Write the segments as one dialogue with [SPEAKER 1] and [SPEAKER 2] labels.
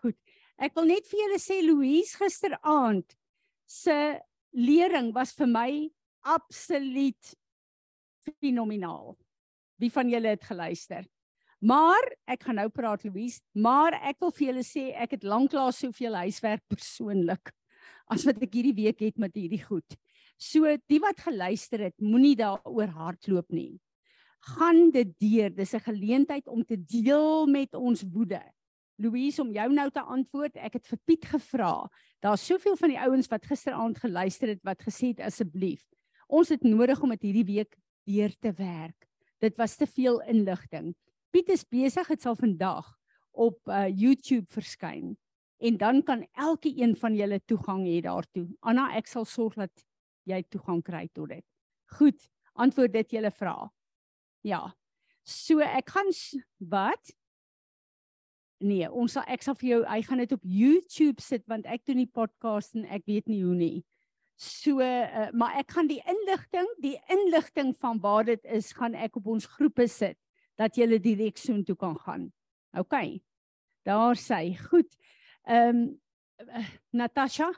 [SPEAKER 1] Goed. Ek wil net vir julle sê Louise gisteraand se lering was vir my absoluut fenomenaal. Wie van julle het geluister? Maar ek gaan nou praat Louise, maar ek wil vir julle sê ek het lanklaas soveel huiswerk persoonlik as wat ek hierdie week het met hierdie goed. So die wat geluister het, moenie daaroor hardloop nie. Gaan dit deur. Dis 'n geleentheid om te deel met ons woede. Louise om jou nou te antwoord. Ek het vir Piet gevra. Daar's soveel van die ouens wat gisteraand geluister het wat gesê het asseblief, ons het nodig om dit hierdie week deur te werk. Dit was te veel inligting. Piet is besig, dit sal vandag op uh, YouTube verskyn en dan kan elke een van julle toegang hê daartoe. Anna, ek sal sorg dat jy toegang kry tot dit. Goed, antwoord dit julle vra. Ja. So ek gaan wat? Nee, ons sal ek sal vir jou, hy gaan dit op YouTube sit want ek doen die podcast en ek weet nie hoe nie. So uh, maar ek gaan die inligting, die inligting van waar dit is, gaan ek op ons groepe sit dat jy direk soontoe kan gaan. OK. Daar sê, goed. Ehm um, Natasha,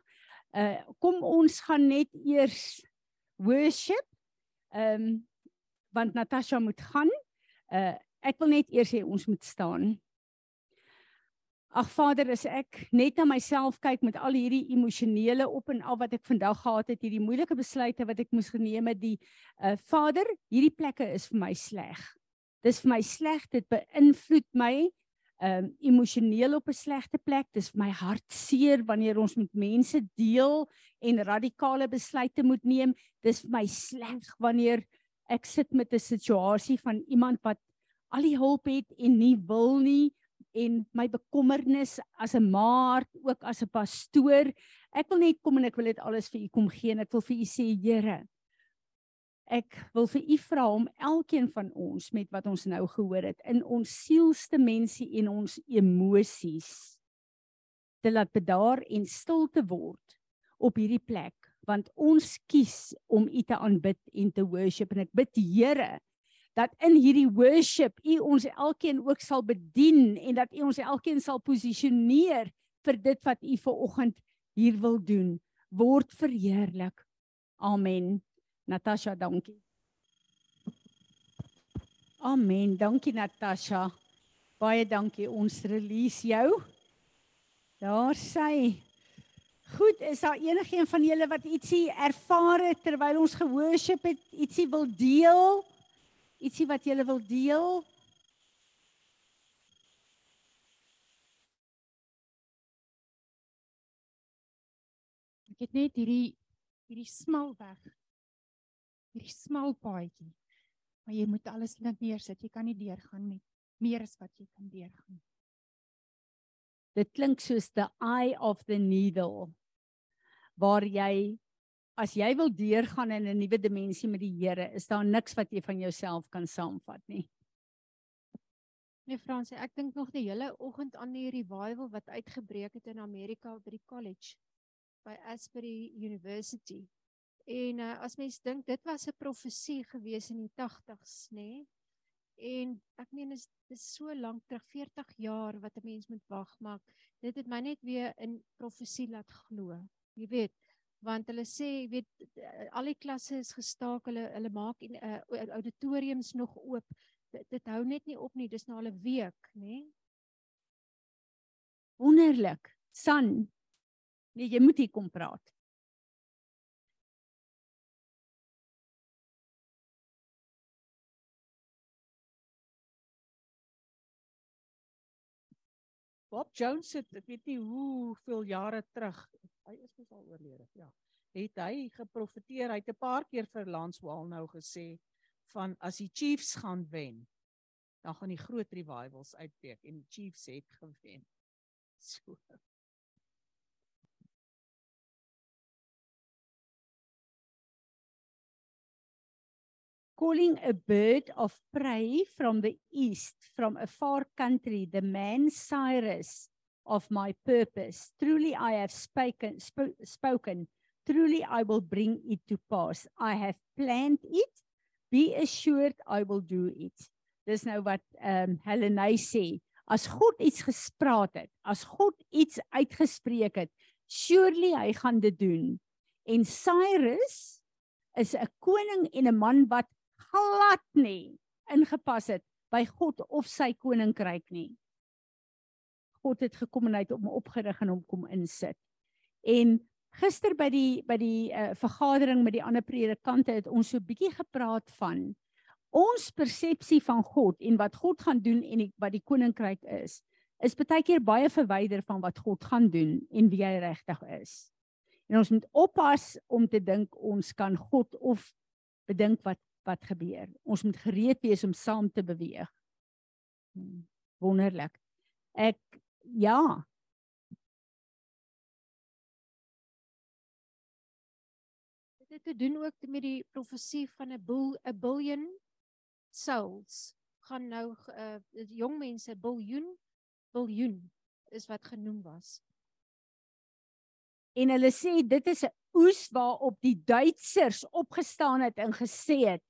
[SPEAKER 1] uh kom ons gaan net eers worship. Ehm um, want Natasha moet gaan. Uh ek wil net eers hê ons moet staan. Ag Vader, as ek net na myself kyk met al hierdie emosionele op en af wat ek vandag gehad het, hierdie moeilike besluite wat ek moes geneem het, die uh Vader, hierdie plekke is vir my sleg. Dis vir my sleg, dit beïnvloed my ehm um, emosioneel op 'n slegte plek. Dis vir my hartseer wanneer ons met mense deel en radikale besluite moet neem. Dis vir my sleg wanneer ek sit met 'n situasie van iemand wat al die hulp het en nie wil nie en my bekommernis as 'n maart ook as 'n pastoor. Ek wil net kom en ek wil dit alles vir u kom gee en ek wil vir u sê Here, ek wil vir u vra om elkeen van ons met wat ons nou gehoor het in ons sielste mensie en ons emosies te laat bedaar en stil te word op hierdie plek want ons kies om u te aanbid en te worship en ek bid Here dat in hierdie worship u ons elkeen ook sal bedien en dat u ons elkeen sal posisioneer vir dit wat u ver oggend hier wil doen word verheerlik amen Natasha, dankie. Amen. Dankie Natasha. Baie dankie. Ons release jou. Daar sê Goed, is daar enigiemand van julle wat ietsie ervaar het terwyl ons gehoorship het, ietsie wil deel? Ietsie wat julle wil deel?
[SPEAKER 2] Ek het net hierdie hierdie smal weg hierdie smal paadjie. Maar jy moet alles net neersit. Jy kan nie deurgaan met meer as wat jy kan deurgaan.
[SPEAKER 1] Dit klink soos the eye of the needle waar jy as jy wil deurgaan in 'n nuwe dimensie met die Here, is daar niks wat jy van jouself kan saamvat nie.
[SPEAKER 2] Nee Fransie, ek dink nog die hele oggend aan die revival wat uitgebreek het in Amerika by die college by Asbury University. En uh, as mens dink dit was 'n profesie gewees in die 80s, nê? Nee? En ek meen is dis so lank terug, 40 jaar wat 'n mens moet wag, maar dit het my net weer in profesie laat glo. Jy weet, want hulle sê, jy weet, al die klasse is gestaak, hulle hulle maak en uh, auditoriums nog oop. Dit, dit hou net nie op nie, dis nou al 'n week, nê?
[SPEAKER 1] Wonderlik. San. Nee, jy moet hier kom praat.
[SPEAKER 3] Bob Jones het ek weet nie hoeveel jare terug, hy is mos al oorlede, ja. Het hy geprofeteer, hy het 'n paar keer vir Lance Wall nou gesê van as die Chiefs gaan wen, dan gaan die groot revivals uitbreek en die Chiefs het gewen. So
[SPEAKER 1] calling a bird of prey from the east, from a far country, the man Cyrus of my purpose. Truly I have spoken, sp spoken. Truly I will bring it to pass. I have planned it. Be assured I will do it. Dis nou wat ehm um, Helene sê. As God iets gespraat het, as God iets uitgespreek het, surely hy gaan dit doen. En Cyrus is 'n koning en 'n man wat glad nie ingepas het by God of sy koninkryk nie. God het gekom en hy het hom opgerig en hom kom insit. En gister by die by die uh, vergadering met die ander predikante het ons so bietjie gepraat van ons persepsie van God en wat God gaan doen en die, wat die koninkryk is, is baie keer baie verwyder van wat God gaan doen en wie hy regtig is. En ons moet oppas om te dink ons kan God of bedink wat wat gebeur. Ons moet gereed wees om saam te beweeg. Hmm, wonderlik. Ek ja.
[SPEAKER 2] Dit het te doen ook met die profesie van 'n bil 'n biljoen souls gaan nou uh jong mense biljoen biljoen is wat genoem was.
[SPEAKER 1] En hulle sê dit is 'n oes waarop die Duitsers opgestaan het en gesê het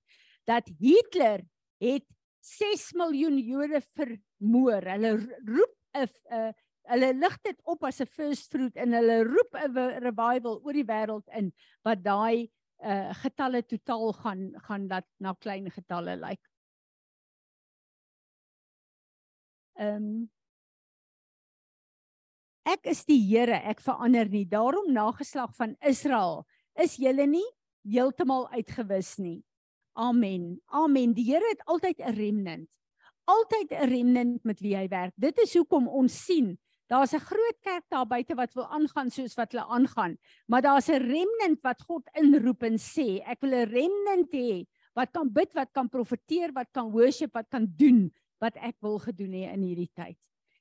[SPEAKER 1] dat Hitler het 6 miljoen Jode vermoor. Hulle roep 'n uh, hulle lig dit op as 'n first fruit en hulle roep 'n revival oor die wêreld in wat daai uh getalle totaal gaan gaan dat na klein getalle lyk. Like. Ehm um, Ek is die Here, ek verander nie. Daarom nageslag van Israel, is julle nie heeltemal uitgewis nie. Amen. Amen. Die Here het altyd 'n remnant. Altyd 'n remnant met wie hy werk. Dit is hoekom ons sien Daar's 'n groot kerk daar buite wat wil aangaan soos wat hulle aangaan, maar daar's 'n remnant wat God inroep en sê, ek wil 'n remnant hê wat kan bid, wat kan profeteer, wat kan worship, wat kan doen wat ek wil gedoen hê in hierdie tyd.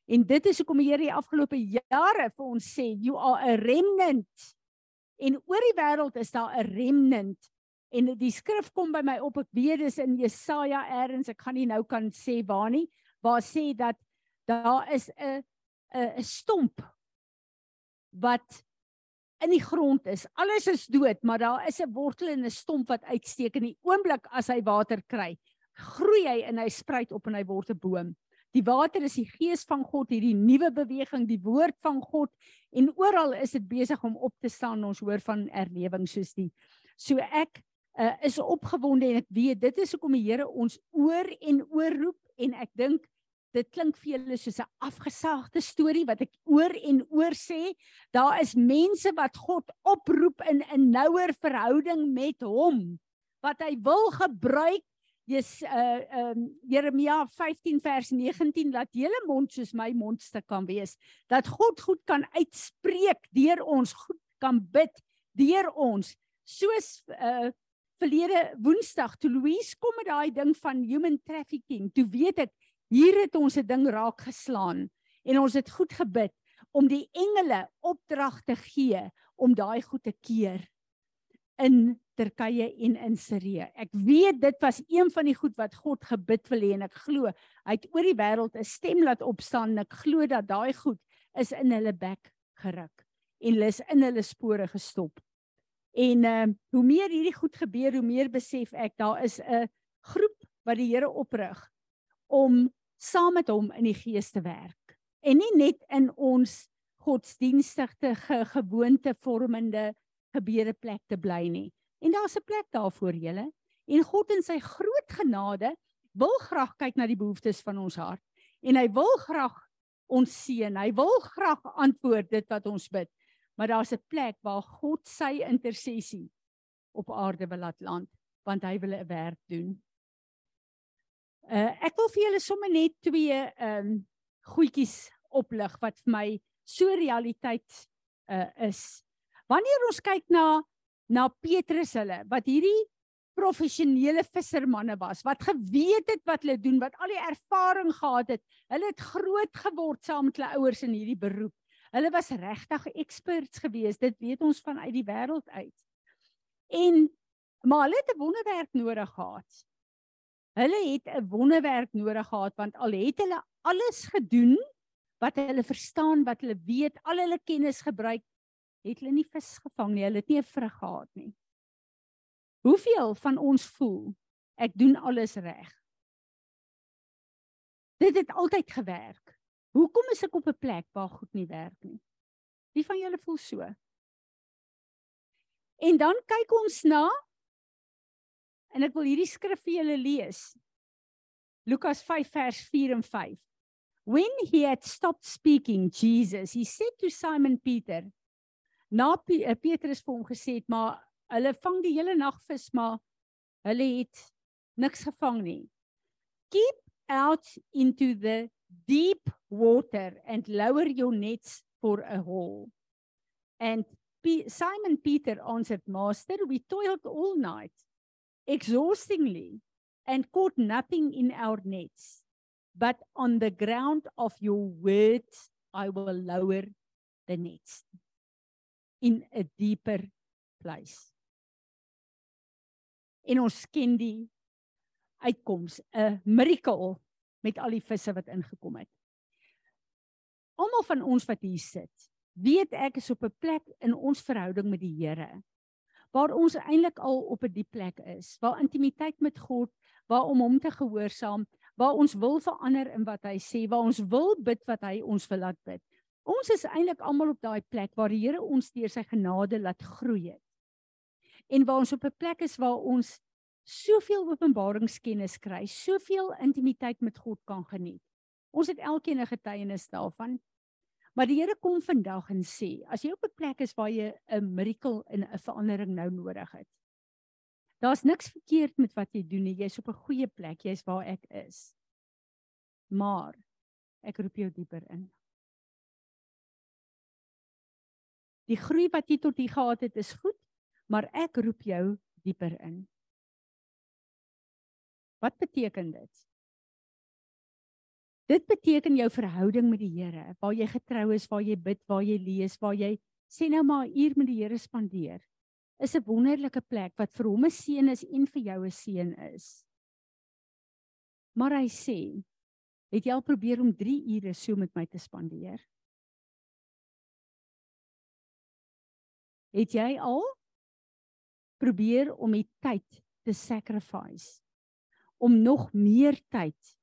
[SPEAKER 1] En dit is hoekom die Here die afgelope jare vir ons sê you are a remnant. En oor die wêreld is daar 'n remnant. En die skrif kom by my op, ek weet dis in Jesaja eers, ek gaan nie nou kan sê waar nie, waar sê dat daar is 'n 'n stomp wat in die grond is. Alles is dood, maar daar is 'n wortel en 'n stomp wat uitsteek in die oomblik as hy water kry groei hy en hy spruit op en hy word 'n boom. Die water is die gees van God, hierdie nuwe beweging, die woord van God en oral is dit besig om op te staan. Ons hoor van erlewing soos die. So ek uh, is opgewonde en ek weet dit is hoekom die Here ons oor en oor roep en ek dink dit klink vir julle soos 'n afgesaagde storie wat ek oor en oor sê. Daar is mense wat God oproep in 'n nouer verhouding met hom wat hy wil gebruik Jes uh um Jeremia 15 vers 19 laat julle mond soos my mondstuk kan wees dat God goed kan uitspreek deur ons goed kan bid deur ons soos uh verlede woensdag toe Louise kom met daai ding van human trafficking toe weet ek hier het ons 'n ding raak geslaan en ons het goed gebid om die engele opdrag te gee om daai goed te keer in Turkye en in Sirië. Ek weet dit was een van die goed wat God gebid wil hê en ek glo hy het oor die wêreld 'n stem laat opstaan en ek glo dat daai goed is in hulle bek geruk en hulle is in hulle spore gestop. En ehm uh, hoe meer hierdie goed gebeur, hoe meer besef ek daar is 'n groep wat die Here oprig om saam met hom in die gees te werk. En nie net in ons godsdienstige gewoonte vormende gebede plek te bly nie. En daar's 'n plek daar vir julle. En God in sy groot genade wil graag kyk na die behoeftes van ons hart en hy wil graag ons seën. Hy wil graag antwoord dit wat ons bid. Maar daar's 'n plek waar God sy intersessie op aarde wil laat land want hy wil 'n werk doen. Uh ek wil vir julle sommer net twee ehm um, goedjies oplig wat vir my so realiteit uh is. Wanneer ons kyk na na Petrus hulle wat hierdie professionele vissermanne was wat geweet het wat hulle doen wat al die ervaring gehad het hulle het groot geword saam met hulle ouers in hierdie beroep hulle was regtig experts geweest dit weet ons van uit die wêreld uit en maar hulle het 'n wonderwerk nodig gehad hulle het 'n wonderwerk nodig gehad want al het hulle alles gedoen wat hulle verstaan wat hulle weet al hulle kennis gebruik het hulle nie vis gevang nie, hulle het nie 'n vrug gehad nie. Hoeveel van ons voel ek doen alles reg? Dit het altyd gewerk. Hoekom is ek op 'n plek waar goed nie werk nie? Wie van julle voel so? En dan kyk ons na en ek wil hierdie skrif vir julle lees. Lukas 5 vers 4 en 5. When he had stopped speaking, Jesus, he said to Simon Peter, na eh, Petrus vir hom gesê het, maar hulle vang die hele nag vis, maar hulle het niks gevang nie. Keep out into the deep water and lower your nets for a haul. And P Simon Peter answered, Master, we toiled all night, exhaustingly, and caught nothing in our nets. But on the ground of your word, I will lower the nets in a deeper place. En ons ken die uitkoms, 'n miracle met al die visse wat ingekom het. Almal van ons wat hier sit, weet ek is op 'n plek in ons verhouding met die Here waar ons eintlik al op 'n diep plek is, waar intimiteit met God, waar om hom te gehoorsaam, waar ons wil verander in wat hy sê, waar ons wil bid wat hy ons wil laat bid. Ons is eintlik almal op daai plek waar die Here ons deur sy genade laat groei het. En waar ons op 'n plek is waar ons soveel openbaringskennis kry, soveel intimiteit met God kan geniet. Ons het elkeen 'n getuienis daarvan. Maar die Here kom vandag en sê, as jy op 'n plek is waar jy 'n miracle en 'n verandering nou nodig het. Daar's niks verkeerd met wat jy doen nie. Jy's op 'n goeie plek. Jy's waar ek is. Maar ek roep jou dieper in. Die groei wat jy tot hier gehad het is goed, maar ek roep jou dieper in. Wat beteken dit? Dit beteken jou verhouding met die Here, waar jy getrou is, waar jy bid, waar jy lees, waar jy sê nou maar 'n uur met die Here spandeer. Is 'n wonderlike plek wat vir hom 'n seën is en vir jou 'n seën is. Maar hy sê, het jy al probeer om 3 ure so met my te spandeer? Het jy al probeer om die tyd te sacrifice? om nog meer tyd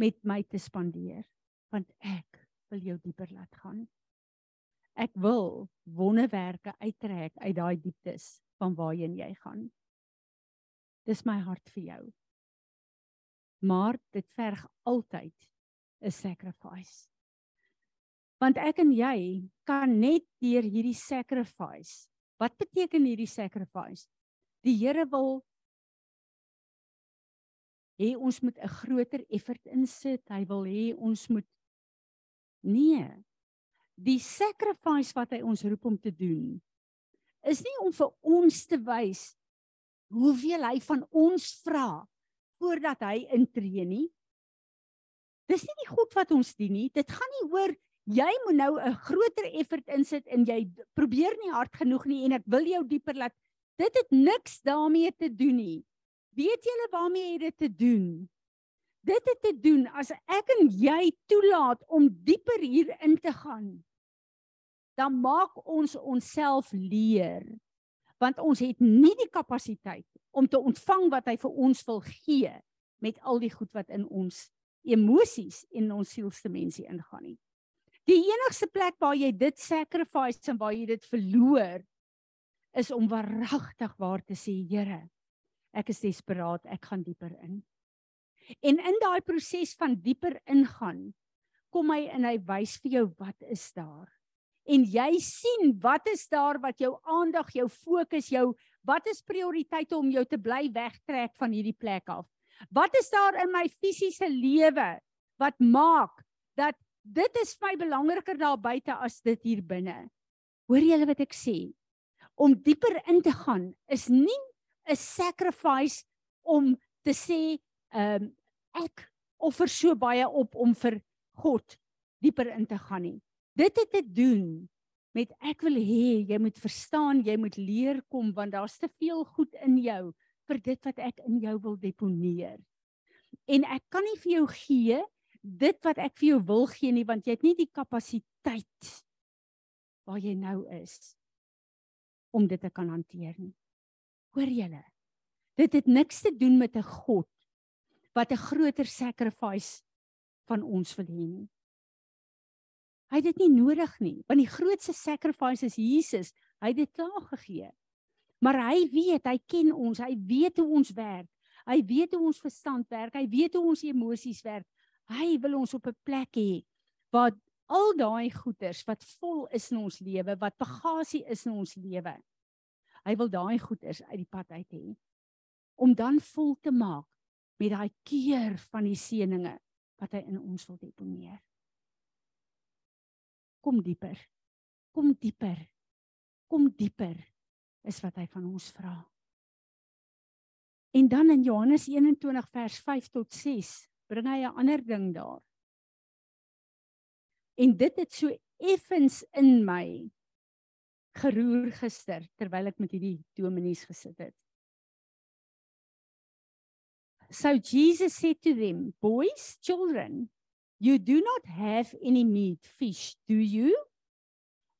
[SPEAKER 1] met my te spandeer want ek wil jou dieper laat gaan. Ek wil wonderwerke uittrek uit daai dieptes van waarheen jy gaan. Dis my hart vir jou. Maar dit verg altyd 'n sacrifice. Want ek en jy kan net deur hierdie sacrifice. Wat beteken hierdie sacrifice? Die Here wil hê ons moet 'n groter effort insit. Hy wil hê ons moet nee. Die sacrifice wat hy ons roep om te doen is nie om vir ons te wys hoeveel hy van ons vra voordat hy intree nie. Dis nie die God wat ons dien nie. Dit gaan nie oor jy moet nou 'n groter effort insit en jy probeer nie hard genoeg nie en ek wil jou dieper laat. Dit het niks daarmee te doen nie. Weet julle waarmee jy dit te doen? Dit het te doen as ek en jy toelaat om dieper hier in te gaan. Dan maak ons onsself leer. Want ons het nie die kapasiteit om te ontvang wat hy vir ons wil gee met al die goed wat in ons emosies en ons sielste mense ingaan nie. Die enigste plek waar jy dit sacrifice en waar jy dit verloor is om waaragtig waar te sê Here ek is desperaat, ek gaan dieper in. En in daai proses van dieper ingaan, kom hy en hy wys vir jou wat is daar. En jy sien wat is daar wat jou aandag, jou fokus, jou wat is prioriteite om jou te bly wegtrek van hierdie plek af? Wat is daar in my fisiese lewe wat maak dat dit is my belangriker daar buite as dit hier binne? Hoor julle wat ek sê? Om dieper in te gaan is nie 'n sacrifice om te sê ehm um, ek offer so baie op om vir God dieper in te gaan nie. Dit het te doen met ek wil hê jy moet verstaan, jy moet leer kom want daar's te veel goed in jou vir dit wat ek in jou wil deponeer. En ek kan nie vir jou gee dit wat ek vir jou wil gee nie want jy het nie die kapasiteit waar jy nou is om dit te kan hanteer nie. Hoor julle? Dit het niks te doen met 'n God wat 'n groter sacrifice van ons wil hê nie. Hy het dit nie nodig nie, want die grootste sacrifice is Jesus. Hy het dit klaar gegee. Maar hy weet, hy ken ons, hy weet hoe ons werk. Hy weet hoe ons verstand werk, hy weet hoe ons emosies werk. Hy wil ons op 'n plek hê waar al daai goeders wat vol is in ons lewe, wat bagasie is in ons lewe. Hy wil daai goeders uit die pad uit hê om dan vol te maak met daai keur van die seëninge wat hy in ons wil deponeer. Kom dieper. Kom dieper. Kom dieper is wat hy van ons vra. En dan in Johannes 21 vers 5 tot 6 bring hy 'n ander ding daar. En dit het so effens in my geroer gister terwyl ek met hierdie dominees gesit het. So Jesus said to them, Boys, children, you do not have any meat, fish, do you?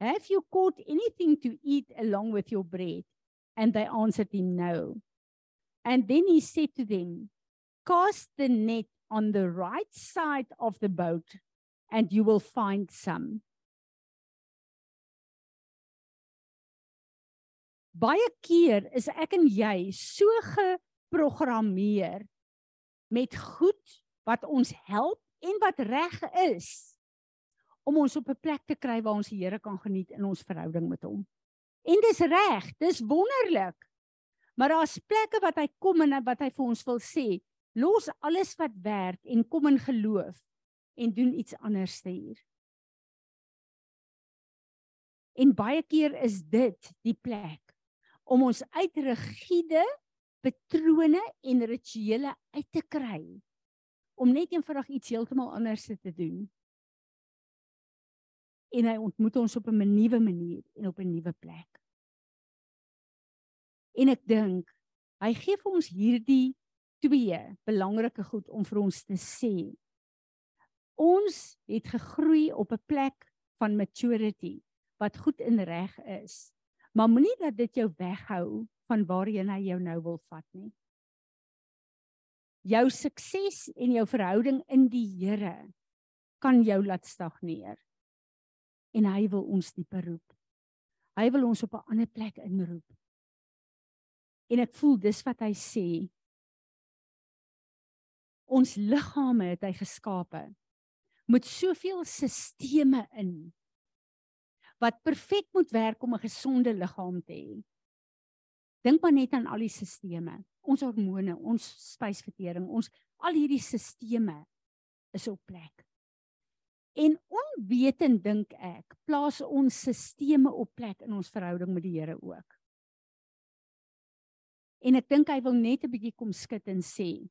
[SPEAKER 1] Have you caught anything to eat along with your bread? And they answered him, No. And then he said to them, Cast the net on the right side of the boat, and you will find some. Baie keer is ek en jy so geprogrammeer met goed wat ons help en wat reg is om ons op 'n plek te kry waar ons die Here kan geniet in ons verhouding met hom. En dis reg, dis wonderlik. Maar daar's plekke wat hy kom en wat hy vir ons wil sê, los alles wat werk en kom in geloof en doen iets anders hier. En baie keer is dit die plek om ons uit rigiede patrone en rituele uit te kry om net eenvoudig iets heeltemal anders te doen. En hy ontmoet ons op 'n nuwe manier en op 'n nuwe plek. En ek dink hy gee vir ons hierdie twee belangrike goed om vir ons te sê. Ons het gegroei op 'n plek van maturity wat goed en reg is. Maar moenie dat dit jou weghou van waarheen hy jou nou wil vat nie. Jou sukses en jou verhouding in die Here kan jou laat stagneer. En hy wil ons dieper roep. Hy wil ons op 'n ander plek inroep. En ek voel dis wat hy sê. Ons liggame het hy geskape met soveel sisteme in wat perfek moet werk om 'n gesonde liggaam te hê. Dink maar net aan al die sisteme, ons hormone, ons spysvertering, ons al hierdie sisteme is op plek. En onwetend dink ek, plaas ons sisteme op plek in ons verhouding met die Here ook. En ek dink hy wil net 'n bietjie kom skud en sê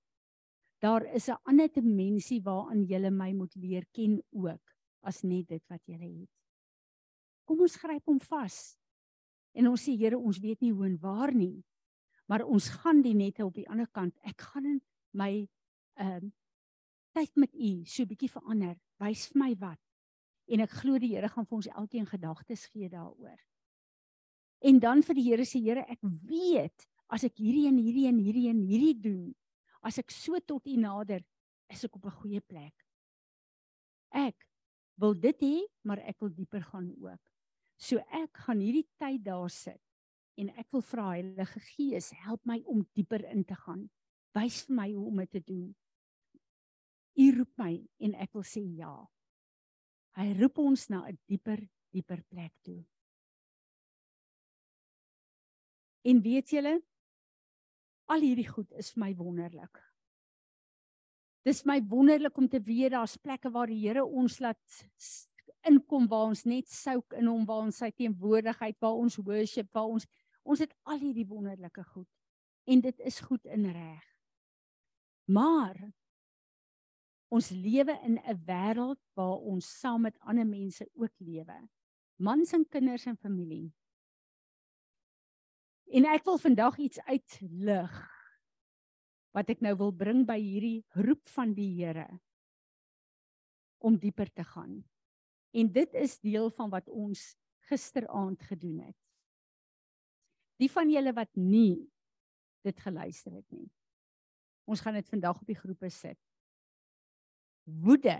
[SPEAKER 1] daar is 'n ander dimensie waaraan jy my moet leer ken ook as net dit wat jy het. Kom ons gryp hom vas. En ons sê Here, ons weet nie hoe en waar nie. Maar ons gaan die nette op die ander kant. Ek gaan in my ehm uh, tyd met U so 'n bietjie verander. Wys vir my wat. En ek glo die Here gaan vir ons elkeen gedagtes gee daaroor. En dan vir die Here sê Here, ek weet as ek hierdie en hierdie en hierdie en hierdie doen, as ek so tot U nader, is ek op 'n goeie plek. Ek wil dit hê, maar ek wil dieper gaan ook. So ek gaan hierdie tyd daar sit en ek wil vra Heilige Gees, help my om dieper in te gaan. Wys vir my hoe om dit te doen. U roep my en ek wil sê ja. Hy roep ons na 'n dieper, dieper plek toe. En weet julle, al hierdie goed is vir my wonderlik. Dis my wonderlik om te weet daar's plekke waar die Here ons laat inkom waar ons net souk in hom waar ons sy teenwoordigheid waar ons worship waar ons ons het al hierdie wonderlike goed. En dit is goed in reg. Maar ons lewe in 'n wêreld waar ons saam met ander mense ook lewe. Mans en kinders en familie. En ek wil vandag iets uitlig wat ek nou wil bring by hierdie roep van die Here om dieper te gaan En dit is deel van wat ons gisteraand gedoen het. Die van julle wat nie dit geluister het nie. Ons gaan dit vandag op die groepe sit. Woede.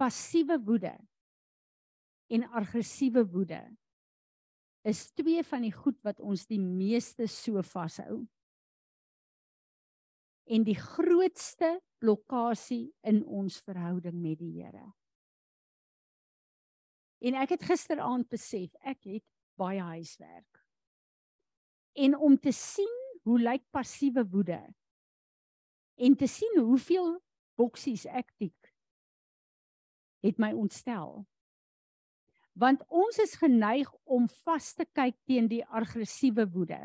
[SPEAKER 1] Passiewe woede en aggressiewe woede is twee van die goed wat ons die meeste so vashou. En die grootste blokkade in ons verhouding met die Here. En ek het gisteraand besef ek het baie huiswerk. En om te sien hoe lyk passiewe woede en te sien hoeveel boksies ek tik het my ontstel want ons is geneig om vas te kyk teen die aggressiewe woede.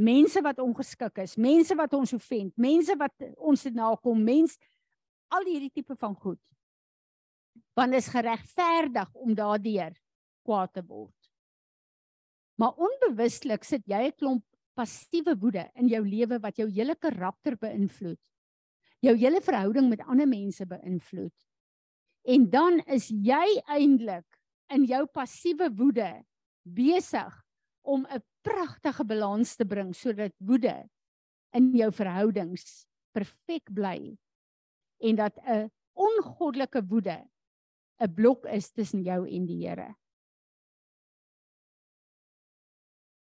[SPEAKER 1] Mense wat ongeskik is, mense wat ons ofend, mense wat ons nakom, mens al hierdie tipe van goed. Want is geregverdig om daardeur kwaad te word. Maar onbewuslik sit jy 'n klomp passiewe woede in jou lewe wat jou hele karakter beïnvloed. Jou hele verhouding met ander mense beïnvloed. En dan is jy eintlik in jou passiewe woede besig om 'n pragtige balans te bring sodat woede in jou verhoudings perfek bly en dat 'n ongoddelike woede 'n blok is tussen jou en die Here.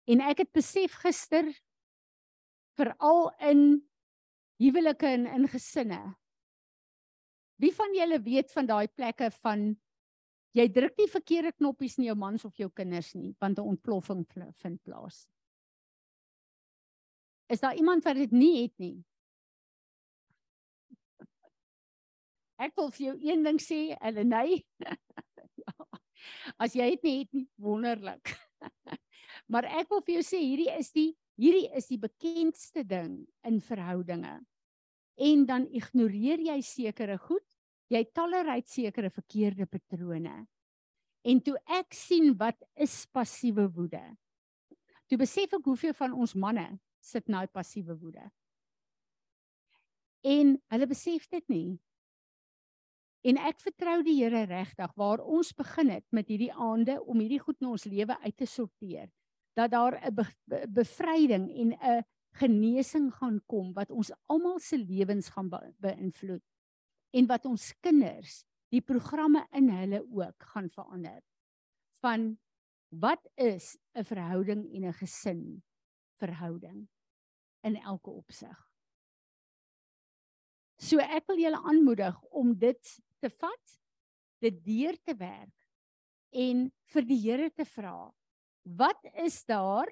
[SPEAKER 1] En ek het besef gister veral in huwelike en in gesinne. Wie van julle weet van daai plekke van Jy druk nie verkeerde knoppies in jou mans of jou kinders nie, want 'n ontploffing vind plaas. Is daar iemand wat dit nie het nie? Ek wil vir jou een ding sê, Elenay. As jy dit nie het nie, wonderlik. maar ek wil vir jou sê hierdie is die hierdie is die bekendste ding in verhoudinge. En dan ignoreer jy sekere goed jy tolereer sekere verkeerde patrone. En toe ek sien wat is passiewe woede. Toe besef ek hoeveel van ons manne sit nou passiewe woede. En hulle besef dit nie. En ek vertrou die Here regtig waar ons begin het met hierdie aande om hierdie goed in ons lewe uit te sorteer dat daar 'n be be bevryding en 'n genesing gaan kom wat ons almal se lewens gaan be beïnvloed en wat ons kinders die programme in hulle ook gaan verander van wat is 'n verhouding en 'n gesin verhouding in elke opsig. So ek wil julle aanmoedig om dit te vat, dit deur te werk en vir die Here te vra. Wat is daar?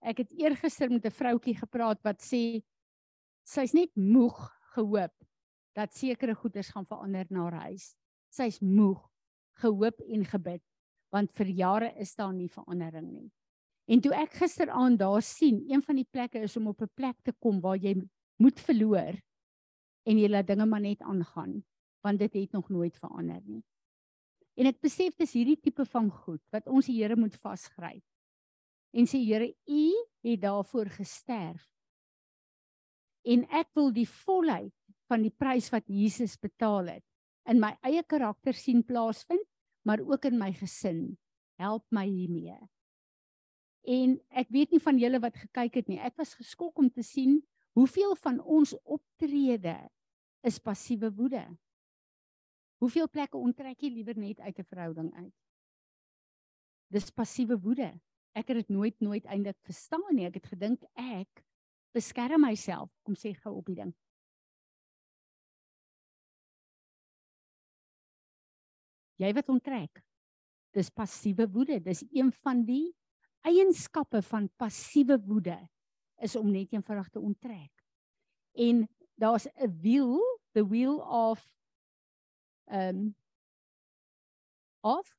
[SPEAKER 1] Ek het eergister met 'n vroutjie gepraat wat sê sy's net moeg gehoop dat sekere goeders gaan verander na haar huis. Sy's moeg, gehoop en gebid want vir jare is daar nie verandering nie. En toe ek gisteraand daar sien, een van die plekke is om op 'n plek te kom waar jy moet verloor en jy laat dinge maar net aangaan want dit het nog nooit verander nie. En ek besef dis hierdie tipe van goed wat ons die Here moet vasgryp. En sê Here, U het daarvoor gesterf. En ek wil die volheid van die prys wat Jesus betaal het in my eie karakter sien plaasvind, maar ook in my gesin. Help my hiermee. En ek weet nie van julle wat gekyk het nie. Ek was geskok om te sien hoeveel van ons optrede is passiewe woede. Hoeveel plekke onttrek jy liewer net uit 'n verhouding uit? Dis passiewe woede. Ek het dit nooit nooit eintlik verstaan nie. Ek het gedink ek beskerm myself om sê gou op die ding. jy wat onttrek. Dis passiewe woede. Dis een van die eienskappe van passiewe woede is om net eenvoudig te onttrek. En daar's 'n wiel, the wheel of um of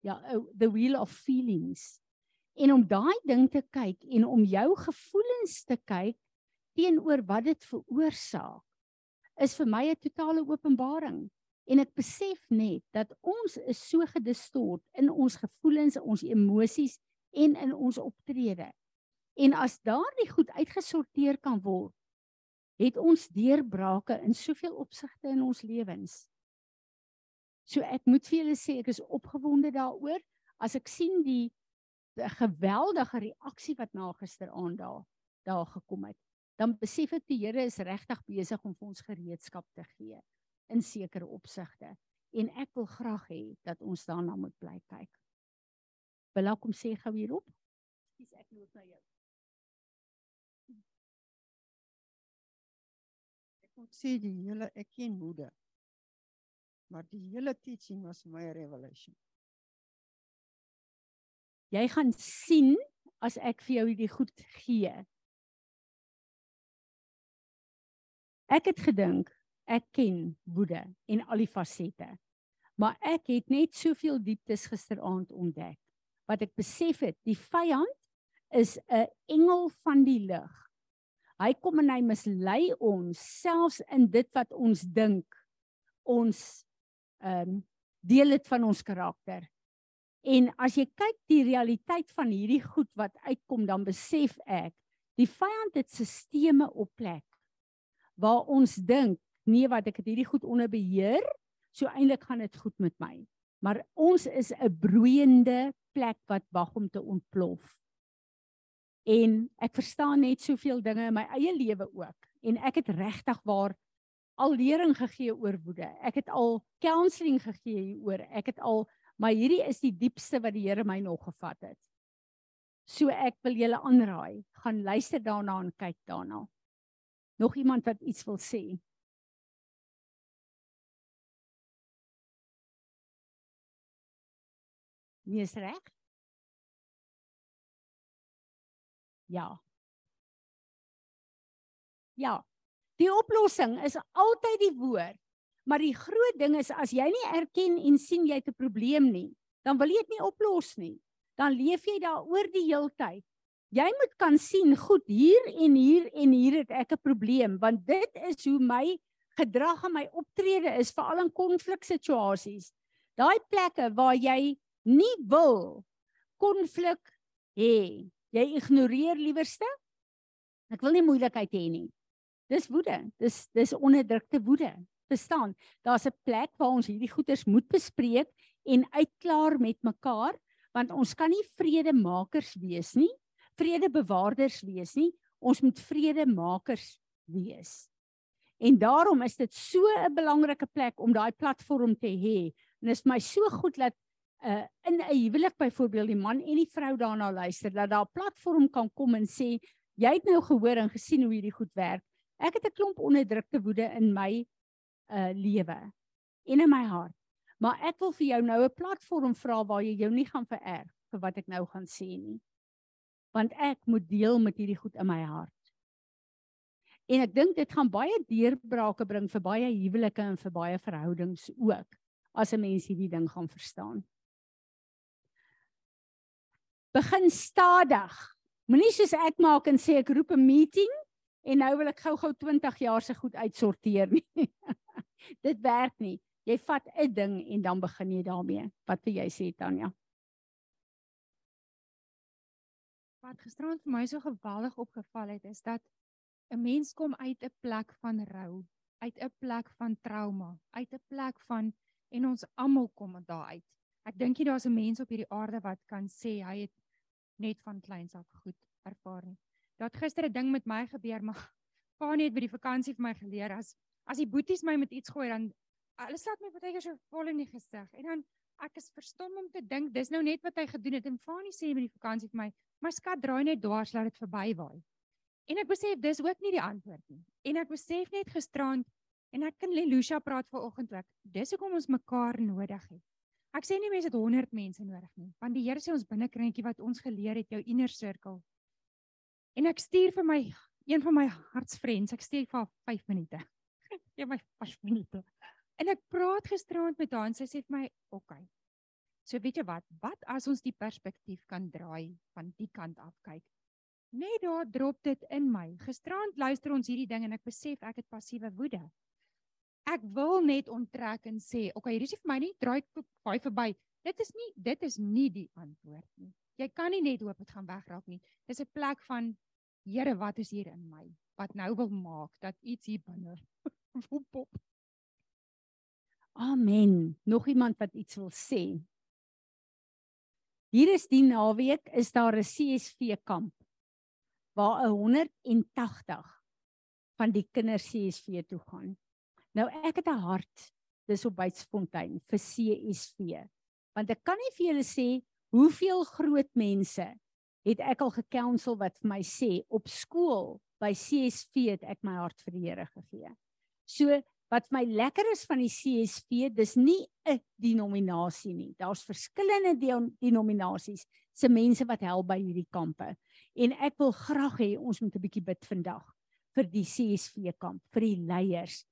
[SPEAKER 1] ja, oh, the wheel of feelings. En om daai ding te kyk en om jou gevoelens te kyk teenoor wat dit veroorsaak is vir my 'n totale openbaring. En ek besef net dat ons is so gedistort in ons gevoelens, ons emosies en in ons optrede. En as daardie goed uitgesorteer kan word, het ons deurbrake in soveel opsigte in ons lewens. So ek moet vir julle sê ek is opgewonde daaroor as ek sien die, die geweldige reaksie wat na gisteraand daar daar gekom het. Dan besef ek die Here is regtig besig om vir ons gereedskap te gee in sekere opsigte. en ek wil graag hê dat ons daarna moet bly kyk. Ek kom sê gou hierop? Dis ek loop na jou.
[SPEAKER 4] Sê die hele ek ken woede. Maar die hele teaching was my revelation.
[SPEAKER 1] Jy gaan sien as ek vir jou hierdie goed gee. Ek het gedink ek ken woede en al die fasette. Maar ek het net soveel dieptes gisteraand ontdek. Wat ek besef het, die vyand is 'n engel van die lig. Hy kom en hy mislei ons selfs in dit wat ons dink. Ons ehm um, deel dit van ons karakter. En as jy kyk die realiteit van hierdie goed wat uitkom, dan besef ek, die vyand het sisteme op plek waar ons dink, nee wat ek het hierdie goed onder beheer, so eintlik gaan dit goed met my. Maar ons is 'n broeiende plek wat wag om te ontplof. En ek verstaan net soveel dinge in my eie lewe ook en ek het regtig waar al lering gegee oor woede. Ek het al counselling gegee hieroor. Ek het al maar hierdie is die diepste wat die Here my nog gevat het. So ek wil julle aanraai, gaan luister daarna en kyk daarna. Nog iemand wat iets wil sê? Wie is reg? Ja. Ja. Die oplossing is altyd die woord. Maar die groot ding is as jy nie erken en sien jy het 'n probleem nie, dan wil jy dit nie oplos nie. Dan leef jy daaroor die heeltyd. Jy moet kan sien, goed, hier en hier en hier het ek 'n probleem, want dit is hoe my gedrag en my optrede is veral in konfliksituasies. Daai plekke waar jy nie wil konflik hê. Jy ignoreer liewerste. Ek wil nie moeilikheid hê nie. Dis woede. Dis dis onderdrukte woede verstaan. Daar's 'n plek waar ons hierdie goeders moet bespreek en uitklaar met mekaar, want ons kan nie vredemakers wees nie, vredebewaarders wees nie. Ons moet vredemakers wees. En daarom is dit so 'n belangrike plek om daai platform te hê. En dit is my so goed dat uh in 'n huwelik byvoorbeeld die man en die vrou daarna luister dat daar 'n platform kan kom en sê jy het nou gehoor en gesien hoe hierdie goed werk. Ek het 'n klomp onderdrukte woede in my uh lewe en in my hart. Maar ek wil vir jou nou 'n platform vra waar jy jou nie gaan vererg vir wat ek nou gaan sê nie. Want ek moet deel met hierdie goed in my hart. En ek dink dit gaan baie deurbrake bring vir baie huwelike en vir baie verhoudings ook as 'n mens hierdie ding gaan verstaan. Begin stadig. Moenie soos ek maak en sê ek roep 'n meeting en nou wil ek gou-gou 20 jaar se goed uitsorteer nie. dit werk nie. Jy vat 'n ding en dan begin jy daarmee. Wat wil jy sê Tanya?
[SPEAKER 5] Wat gisterand vir my so geweldig opgeval het is dat 'n mens kom uit 'n plek van rou, uit 'n plek van trauma, uit 'n plek van en ons almal kom daar uit. Ek dink jy daar's 'n mens op hierdie aarde wat kan sê hy het net van kleins af goed ervaar nie. Dat gister 'n ding met my gebeur, maar pa net by die vakansie vir my geleer as as die boeties my met iets gooi dan hulle slaat my baie keer so vol in die gesig en dan ek is verstom om te dink dis nou net wat hy gedoen het en Fanie sê met die vakansie vir my my skat draai net dwars laat dit verbywaai. En ek besef dis ook nie die antwoord nie. En ek besef net gisterand en ek kan Lelusha praat vanoggend ook dis hoekom ons mekaar nodig het ek sê nie mense het 100 mense nodig nie want die Here sê ons binnekringetjie wat ons geleer het jou inner circle en ek stuur vir my een van my hartsvriends ek stuur vir 5 minute Ja my 5 minute. En ek praat gisteraand met haar en sy sê vir my, "Oké. Okay, so weet jy wat? Wat as ons die perspektief kan draai van die kant af kyk?" Net daar drop dit in my. Gisteraand luister ons hierdie ding en ek besef ek het passiewe woede. Ek wil net onttrek en sê, "Oké, okay, hierdie is vir my nie, draai baie verby. Dit is nie dit is nie die antwoord nie. Jy kan nie net hoop dit gaan wegraak nie. Dis 'n plek van Here, wat is hier in my? Wat nou wil maak dat iets hier binne Woepop.
[SPEAKER 1] Amen. Nog iemand wat iets wil sê? Hier is die naweek is daar 'n CSV kamp waar 180 van die kinders CSV toe gaan. Nou ek het 'n hart dis op Bytsfontein vir CSV. Want ek kan nie vir julle sê hoeveel groot mense het ek al gekounsel wat vir my sê op skool by CSV het ek my hart vir die Here gegee. So wat my lekker is van die CSV, dis nie 'n denominasie nie. Daar's verskillende denominasies se mense wat help by hierdie kampe. En ek wil graag hê ons moet 'n bietjie bid vandag vir die CSV kamp, vir die leiers,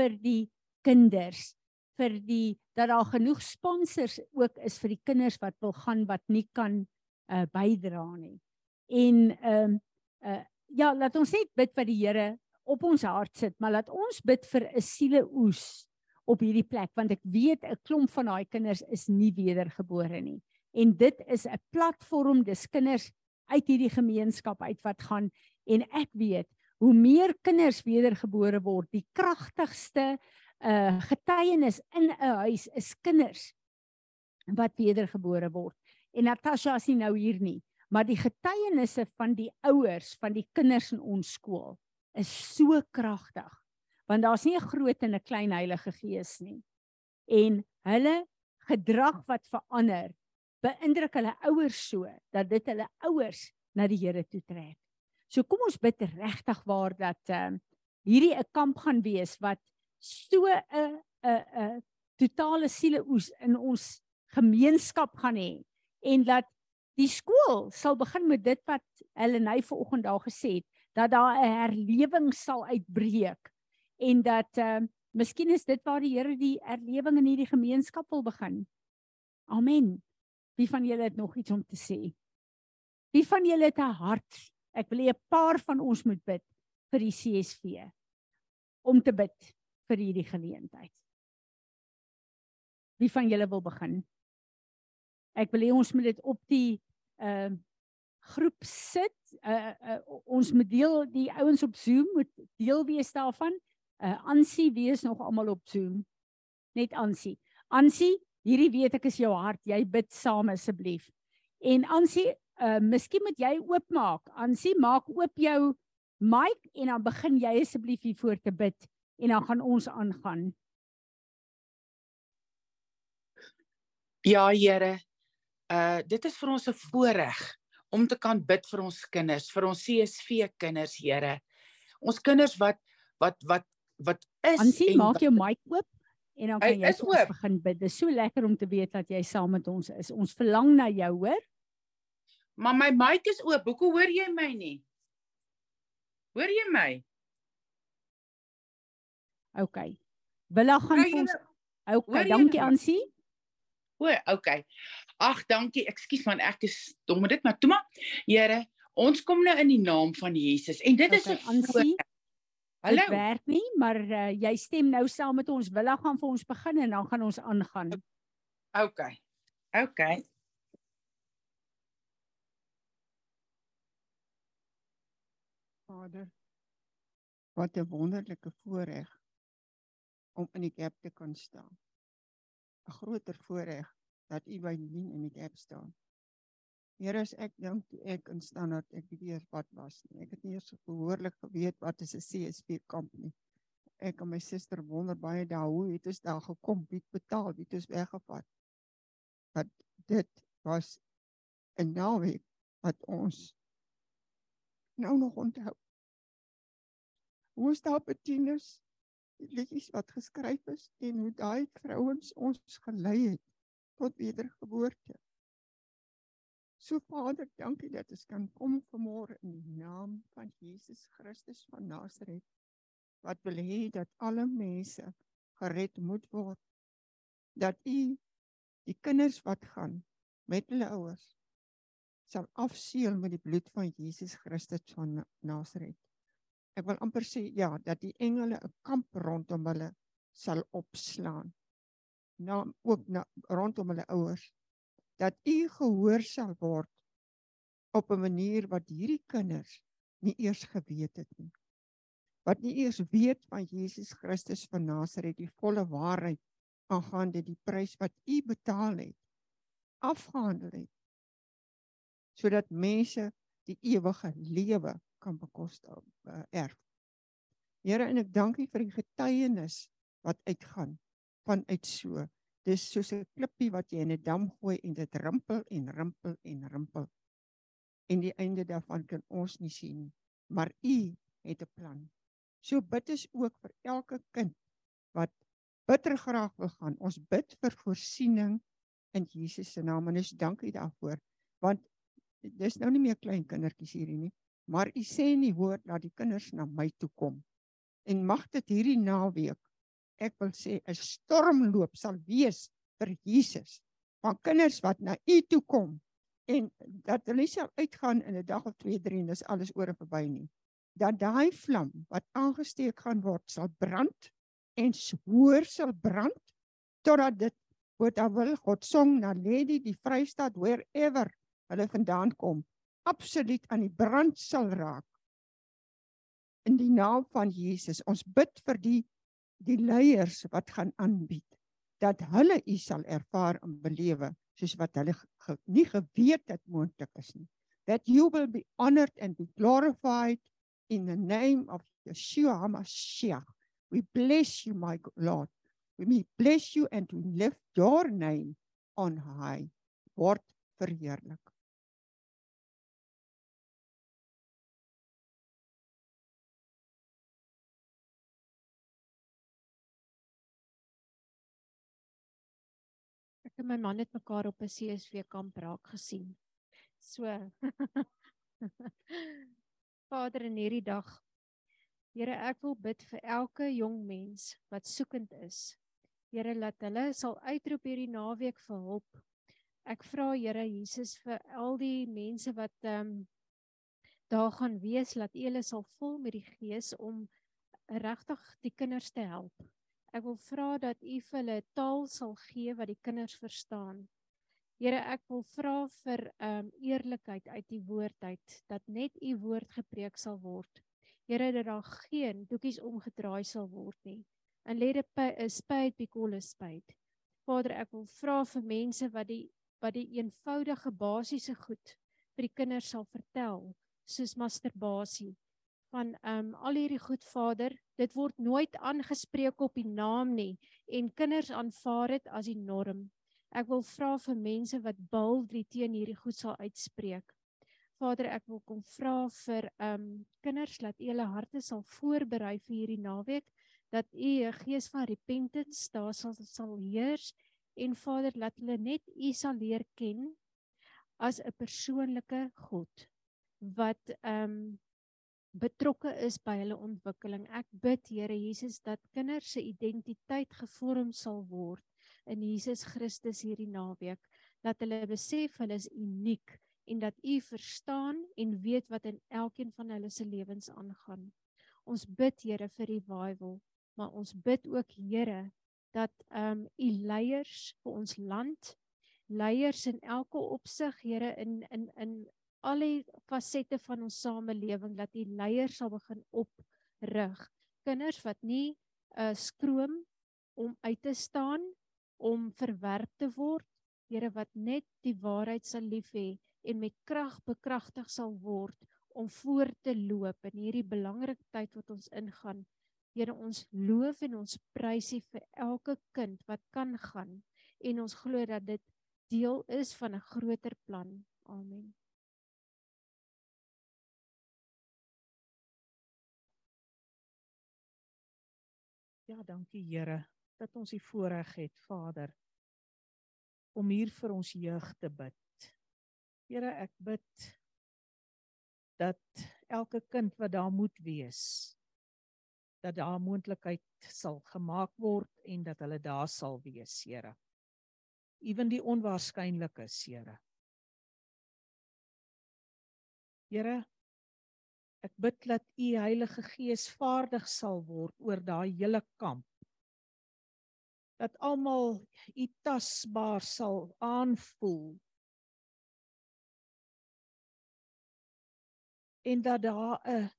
[SPEAKER 1] vir die kinders, vir die dat daar genoeg sponsors ook is vir die kinders wat wil gaan wat nie kan uh bydra nie. En ehm um, uh ja, laat ons net bid vir die Here op ons hart sit, maar laat ons bid vir 'n sieleoes op hierdie plek want ek weet 'n klomp van daai kinders is nie wedergebore nie. En dit is 'n platform dis kinders uit hierdie gemeenskap uit wat gaan en ek weet hoe meer kinders wedergebore word, die kragtigste uh getuienis in 'n huis is kinders wat wedergebore word. En Natasha is nie nou hier nie, maar die getuienisse van die ouers van die kinders in ons skool is so kragtig want daar's nie 'n groot en 'n klein Heilige Gees nie. En hulle gedrag wat verander beïndruk hulle ouers so dat dit hulle ouers na die Here toe trek. So kom ons bid regtig waar dat ehm uh, hierdie 'n kamp gaan wees wat so 'n 'n 'n totale sieleoes in ons gemeenskap gaan hê en dat die skool sal begin met dit wat Helleny vanoggend daar gesê het dat daar 'n herlewing sal uitbreek en dat ehm uh, miskien is dit waar die Here die herlewing in hierdie gemeenskap wil begin. Amen. Wie van julle het nog iets om te sê? Wie van julle het 'n hart? Ek wil hê 'n paar van ons moet bid vir die CSV om te bid vir hierdie geleentheid. Wie van julle wil begin? Ek wil hê ons moet dit op die ehm uh, groep sit. Uh, uh ons moet deel die ouens op Zoom moet deel wees daarvan. Uh Ansie wees nog almal op Zoom. Net Ansie. Ansie, hierdie weet ek is jou hart. Jy bid saam asseblief. En Ansie, uh miskien moet jy oopmaak. Ansie, maak oop jou mic en dan begin jy asseblief hier voor te bid en dan gaan ons aangaan.
[SPEAKER 6] Ja, Here. Uh dit is vir ons 'n voorreg om te kan bid vir ons kinders, vir ons CSV kinders, Here. Ons kinders wat wat wat wat is
[SPEAKER 1] Ansie, maak jou mic oop en dan kan jy
[SPEAKER 6] ons
[SPEAKER 1] begin bid. Dit is so lekker om te weet dat jy saam met ons is. Ons verlang na jou, hoor?
[SPEAKER 6] Maar my mic is oop. Hoekom hoor jy my nie? Hoor jy my?
[SPEAKER 1] OK. Willa gaan vir ons OK, dankie Ansie.
[SPEAKER 6] O, okay. Ag, dankie. Ekskuus man, ek is dom met dit, maar toe maar. Here, ons kom nou in die naam van Jesus en dit okay, is 'n
[SPEAKER 1] aansie. Hallo. Dit werk nie, maar uh, jy stem nou saam met ons. Willa gaan vir ons begin en dan gaan ons aangaan.
[SPEAKER 6] Okay. Okay.
[SPEAKER 4] Vader, wat 'n wonderlike voorreg om in die kerk te kan staan. 'n groter voorreg dat u by my in die kerk staan. Here, as ek dink toe ek in standaard ek nie wat was nie. Ek het nie eers behoorlik geweet wat is 'n CSP kamp nie. Ek en my suster wonder baie daar hoe het ons daar gekom, wie betaal, wie het ons weggevat. Dat dit was 'n naweek wat ons nou nog onthou. Hoe staan Bettinus liedjies wat geskryf is en hoe daai vrouens ons gelei het tot wedergeboorte. So Vader, dankie dat ons kan kom vanmôre in die naam van Jesus Christus van Nasaret wat wil hê dat alle mense gered moet word. Dat U die kinders wat gaan met hulle ouers sal afseël met die bloed van Jesus Christus van Nasaret. Ek wil amper sê ja dat die engele 'n kamp rondom hulle sal opslaan. Na ook na rondom hulle ouers. Dat u gehoor sal word op 'n manier wat hierdie kinders nie eers geweet het nie. Wat nie eers weet van Jesus Christus van Nasaret die volle waarheid aangaande die prys wat u betaal het afgehandel het sodat mense die ewige lewe kan bekostig uh, erf. Here en ek dank U vir die getuienis wat uitgaan vanuit so. Dis soos 'n klippie wat jy in 'n dam gooi en dit rimpel en rimpel en rimpel. En die einde daarvan kan ons nie sien nie. Maar U het 'n plan. So bid ons ook vir elke kind wat bitter graag wil gaan. Ons bid vir voorsiening in Jesus se naam en ons dankie daarvoor. Want dis nou nie meer klein kindertjies hierdie nie, maar U sê in die woord dat die kinders na my toe kom. En mag dit hierdie naweek ek wil sê 'n stormloop sal wees vir Jesus van kinders wat na U toe kom en dat hulle sal uitgaan in 'n dag of 2 3 en dis alles oor en verby nie dat daai vlam wat aangesteek gaan word sal brand en hoër sal brand totdat dit wat daar wil God song na Lady die Vrystaat wherever hulle vandaan kom absoluut aan die brand sal raak. In die naam van Jesus ons bid vir die die leiers wat gaan aanbied dat hulle u sal ervaar en belewe soos wat hulle ge, nie geweet het moontlik is nie. That you will be honored and be glorified in the name of Yeshua HaMashiach. We bless you my Lord. We bless you and we lift your name on high. Word verheerlik
[SPEAKER 2] en my man het mekaar op 'n CSV kamp raak gesien. So Vader in hierdie dag. Here, ek wil bid vir elke jong mens wat soekend is. Here, laat hulle sal uitroep hierdie naweek vir hulp. Ek vra Here Jesus vir al die mense wat ehm um, daar gaan wees, laat U hulle sal vol met die Gees om regtig die kinders te help. Ek wil vra dat U vir hulle taal sal gee wat die kinders verstaan. Here, ek wil vra vir ehm um, eerlikheid uit die woord uit dat net U woord gepreek sal word. Here, dat daar geen doekies omgedraai sal word nie. And let a spade be called a spade. Vader, ek wil vra vir mense wat die wat die eenvoudige basiese goed vir die kinders sal vertel, soos masturbasie, van ehm um, al hierdie goed Vader, dit word nooit aangespreek op die naam nie en kinders aanvaar dit as die norm. Ek wil vra vir mense wat boldly teen hierdie goed sal uitspreek. Vader, ek wil kom vra vir ehm um, kinders dat u hulle harte sal voorberei vir hierdie naweek dat u 'n gees van repentance daar sal sal heers en Vader laat hulle net u sal leer ken as 'n persoonlike God wat ehm um, betrokke is by hulle ontwikkeling. Ek bid Here Jesus dat kinders se identiteit gevorm sal word in Jesus Christus hierdie naweek. Dat hulle besef hulle is uniek en dat U verstaan en weet wat in elkeen van hulle se lewens aangaan. Ons bid Here vir revival, maar ons bid ook Here dat ehm um, U leiers vir ons land leiers in elke opsig Here in in in al die fasette van ons samelewing dat die leiers sal begin oprig. Kinders wat nie uh skroom om uit te staan, om verwerp te word, Here wat net die waarheid sal lief hê en met krag bekragtig sal word om voor te loop in hierdie belangrike tyd wat ons ingaan. Here ons loof en ons prys U vir elke kind wat kan gaan en ons glo dat dit deel is van 'n groter plan. Amen.
[SPEAKER 3] Ja, dankie Here dat ons die voorreg het, Vader, om hier vir ons jeug te bid. Here, ek bid dat elke kind wat daar moet wees, dat daar moontlikheid sal gemaak word en dat hulle daar sal wees, Here. Ewen die onwaarskynlike, Here. Here, Ek bid dat U Heilige Gees vaardig sal word oor daai hele kamp. Dat almal U tasbaar sal aanvoel. En dat daar 'n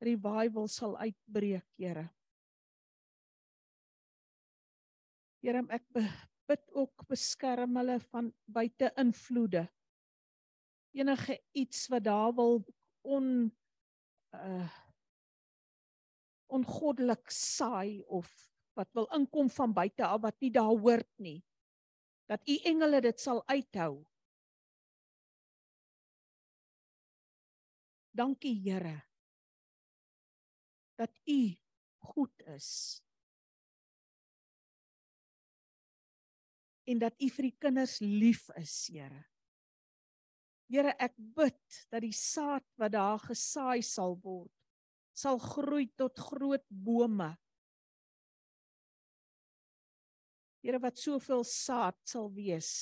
[SPEAKER 3] revival sal uitbreek, Here. Here, ek bid ook beskerm hulle van buite invloede. Enige iets wat daar wil on uh ongoddelik saai of wat wil inkom van buite af wat nie daar hoort nie. Dat u engele dit sal uithou. Dankie Here dat u goed is. En dat u vir die kinders lief is, Here. Here, ek bid dat die saad wat daar gesaai sal word, sal groei tot groot bome. Here, wat soveel saad sal wees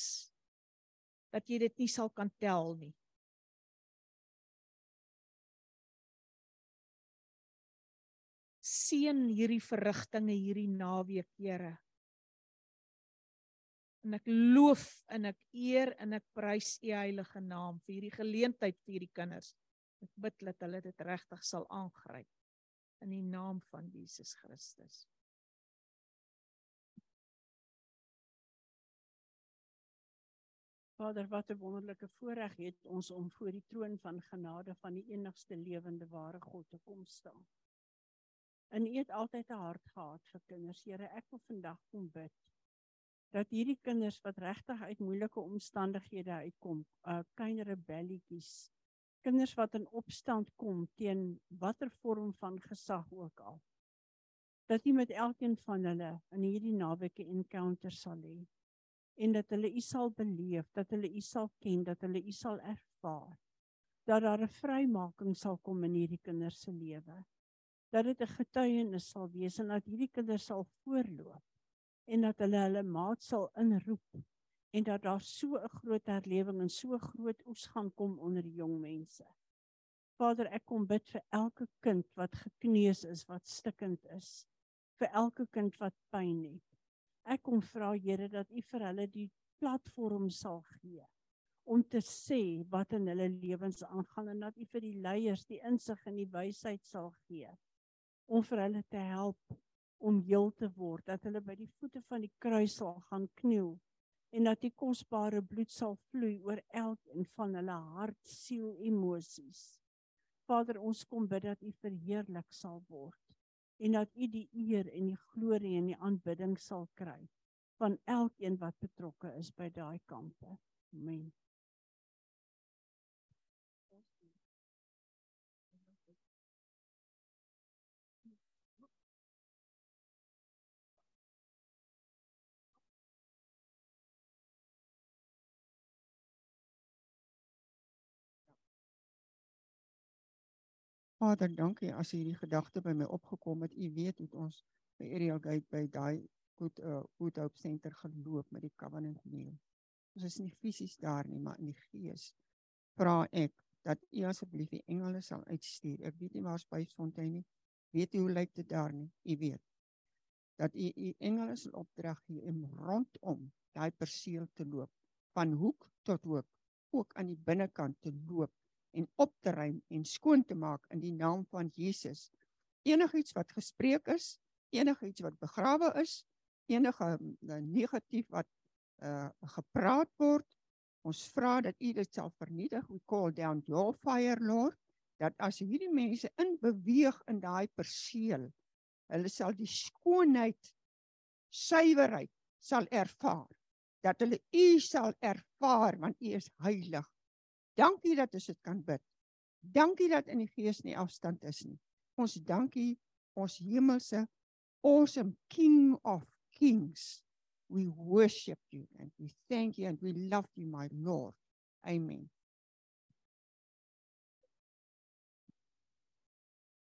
[SPEAKER 3] dat jy dit nie sal kan tel nie. seën hierdie verrigtinge hierdie naweek, Here. En ek loof en ek eer en ek prys U heilige naam vir hierdie geleentheid vir hierdie kinders. Ek bid dat hulle dit regtig sal aangryp in die naam van Jesus Christus.
[SPEAKER 7] Vader, wat 'n wonderlike voorreg het ons om voor die troon van genade van die enigste lewende ware God te kom staan. En U het altyd 'n hart gehad vir kinders. Here, ek wil vandag kom bid dat hierdie kinders wat regtig uit moeilike omstandighede uitkom, uh klein rebellietjies, kinders wat in opstand kom teen watter vorm van gesag ook al. Dat U met elkeen van hulle in hierdie naweek 'n encounter sal hê en dat hulle U sal beleef, dat hulle U sal ken, dat hulle U sal ervaar. Dat daar 'n vrymaking sal kom in hierdie kinders se lewe dat dit 'n getuienis sal wees en dat hierdie kinders sal voorloop en dat hulle hulle maat sal inroep en dat daar so 'n groot herlewing en so groot oes gaan kom onder die jong mense. Vader, ek kom bid vir elke kind wat gekneus is, wat stikkend is, vir elke kind wat pyn het. Ek kom vra Here dat U vir hulle die platform sal gee om te sê wat in hulle lewens aangaan en dat U vir die leiers die insig en die wysheid sal gee om vir hulle te help om heel te word, dat hulle by die voete van die kruis sal gaan kniel en dat die kosbare bloed sal vloei oor elkeen van hulle hart, siel, emosies. Vader, ons kom bid dat U verheerlik sal word en dat U die eer en die glorie en die aanbidding sal kry van elkeen wat betrokke is by daai kampe. Amen.
[SPEAKER 4] Vader, dankie as hierdie gedagte by my opgekom het. U weet hoe ons by Ariel Gate by daai goed uh Good Hope Center geloop met die Covenant Meal. Ons is nie fisies daar nie, maar in die gees. Vra ek dat U asseblief die engele sal uitstuur. Ek weet nie waar Spysfontein nie. Weet u hoe lyk dit daar nie? U weet. Dat U U engele sal opdrag gee om rondom daai perseel te loop van hoek tot hoek, ook aan die binnekant te loop en op te ruim en skoon te maak in die naam van Jesus. Enigiets wat gespreek is, enigiets wat begrawe is, enige uh, negatief wat uh gepraat word, ons vra dat U dit sal vernietig. We call down your fire, Lord, dat as hierdie mense in beweeg in daai perseel, hulle sal die skoonheid, suiwerheid sal ervaar dat hulle u sal ervaar want u is heilig Dankie dat ons dit kan bid. Dankie dat in die gees nie afstand is nie. Ons dankie ons hemelse awesome king of kings. We worship you and we thank you and we love you my Lord. Amen.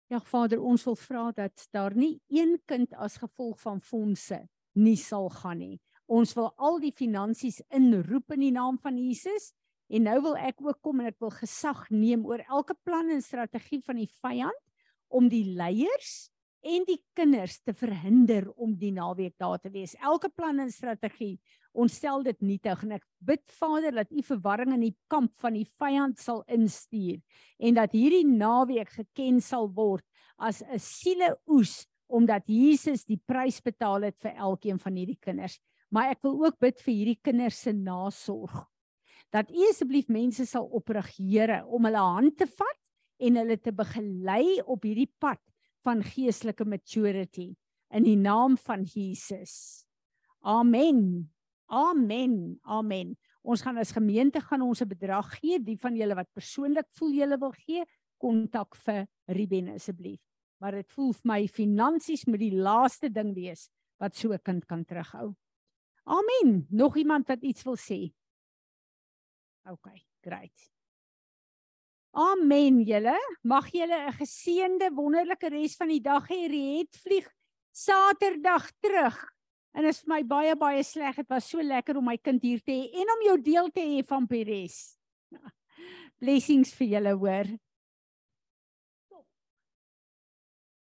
[SPEAKER 7] Ja Vader, ons wil vra dat daar nie een kind as gevolg van fondse nie sal gaan nie. Ons wil al die finansies inroep in die naam van Jesus En nou wil ek ook kom en ek wil gesag neem oor elke plan en strategie van die vyand om die leiers en die kinders te verhinder om die naweek daar te wees. Elke plan en strategie, ons stel dit nietig en ek bid Vader dat U verwarring in die kamp van die vyand sal instuur en dat hierdie naweek geken sal word as 'n sieleoes omdat Jesus die prys betaal het vir elkeen van hierdie kinders. Maar ek wil ook bid vir hierdie kinders se nasorg dat U asseblief mense sal oprig, Here, om hulle hand te vat en hulle te begelei op hierdie pad van geestelike maturity.
[SPEAKER 1] in die naam van Jesus. Amen. Amen. Amen. Ons gaan as gemeente gaan ons 'n bedrag gee, die van julle wat persoonlik voel julle wil gee, kontak vir Ruben asseblief. Maar dit voel vir my finansies moet die laaste ding wees wat so 'n kind kan terughou. Amen. Nog iemand wat iets wil sê? OK, great. Amen julle. Mag julle 'n geseënde wonderlike res van die dag hê. Riet vlieg Saterdag terug. En dit is vir my baie baie sleg. Dit was so lekker om my kind hier te hê en om jou deel te hê van Peres. Blessings vir julle hoor.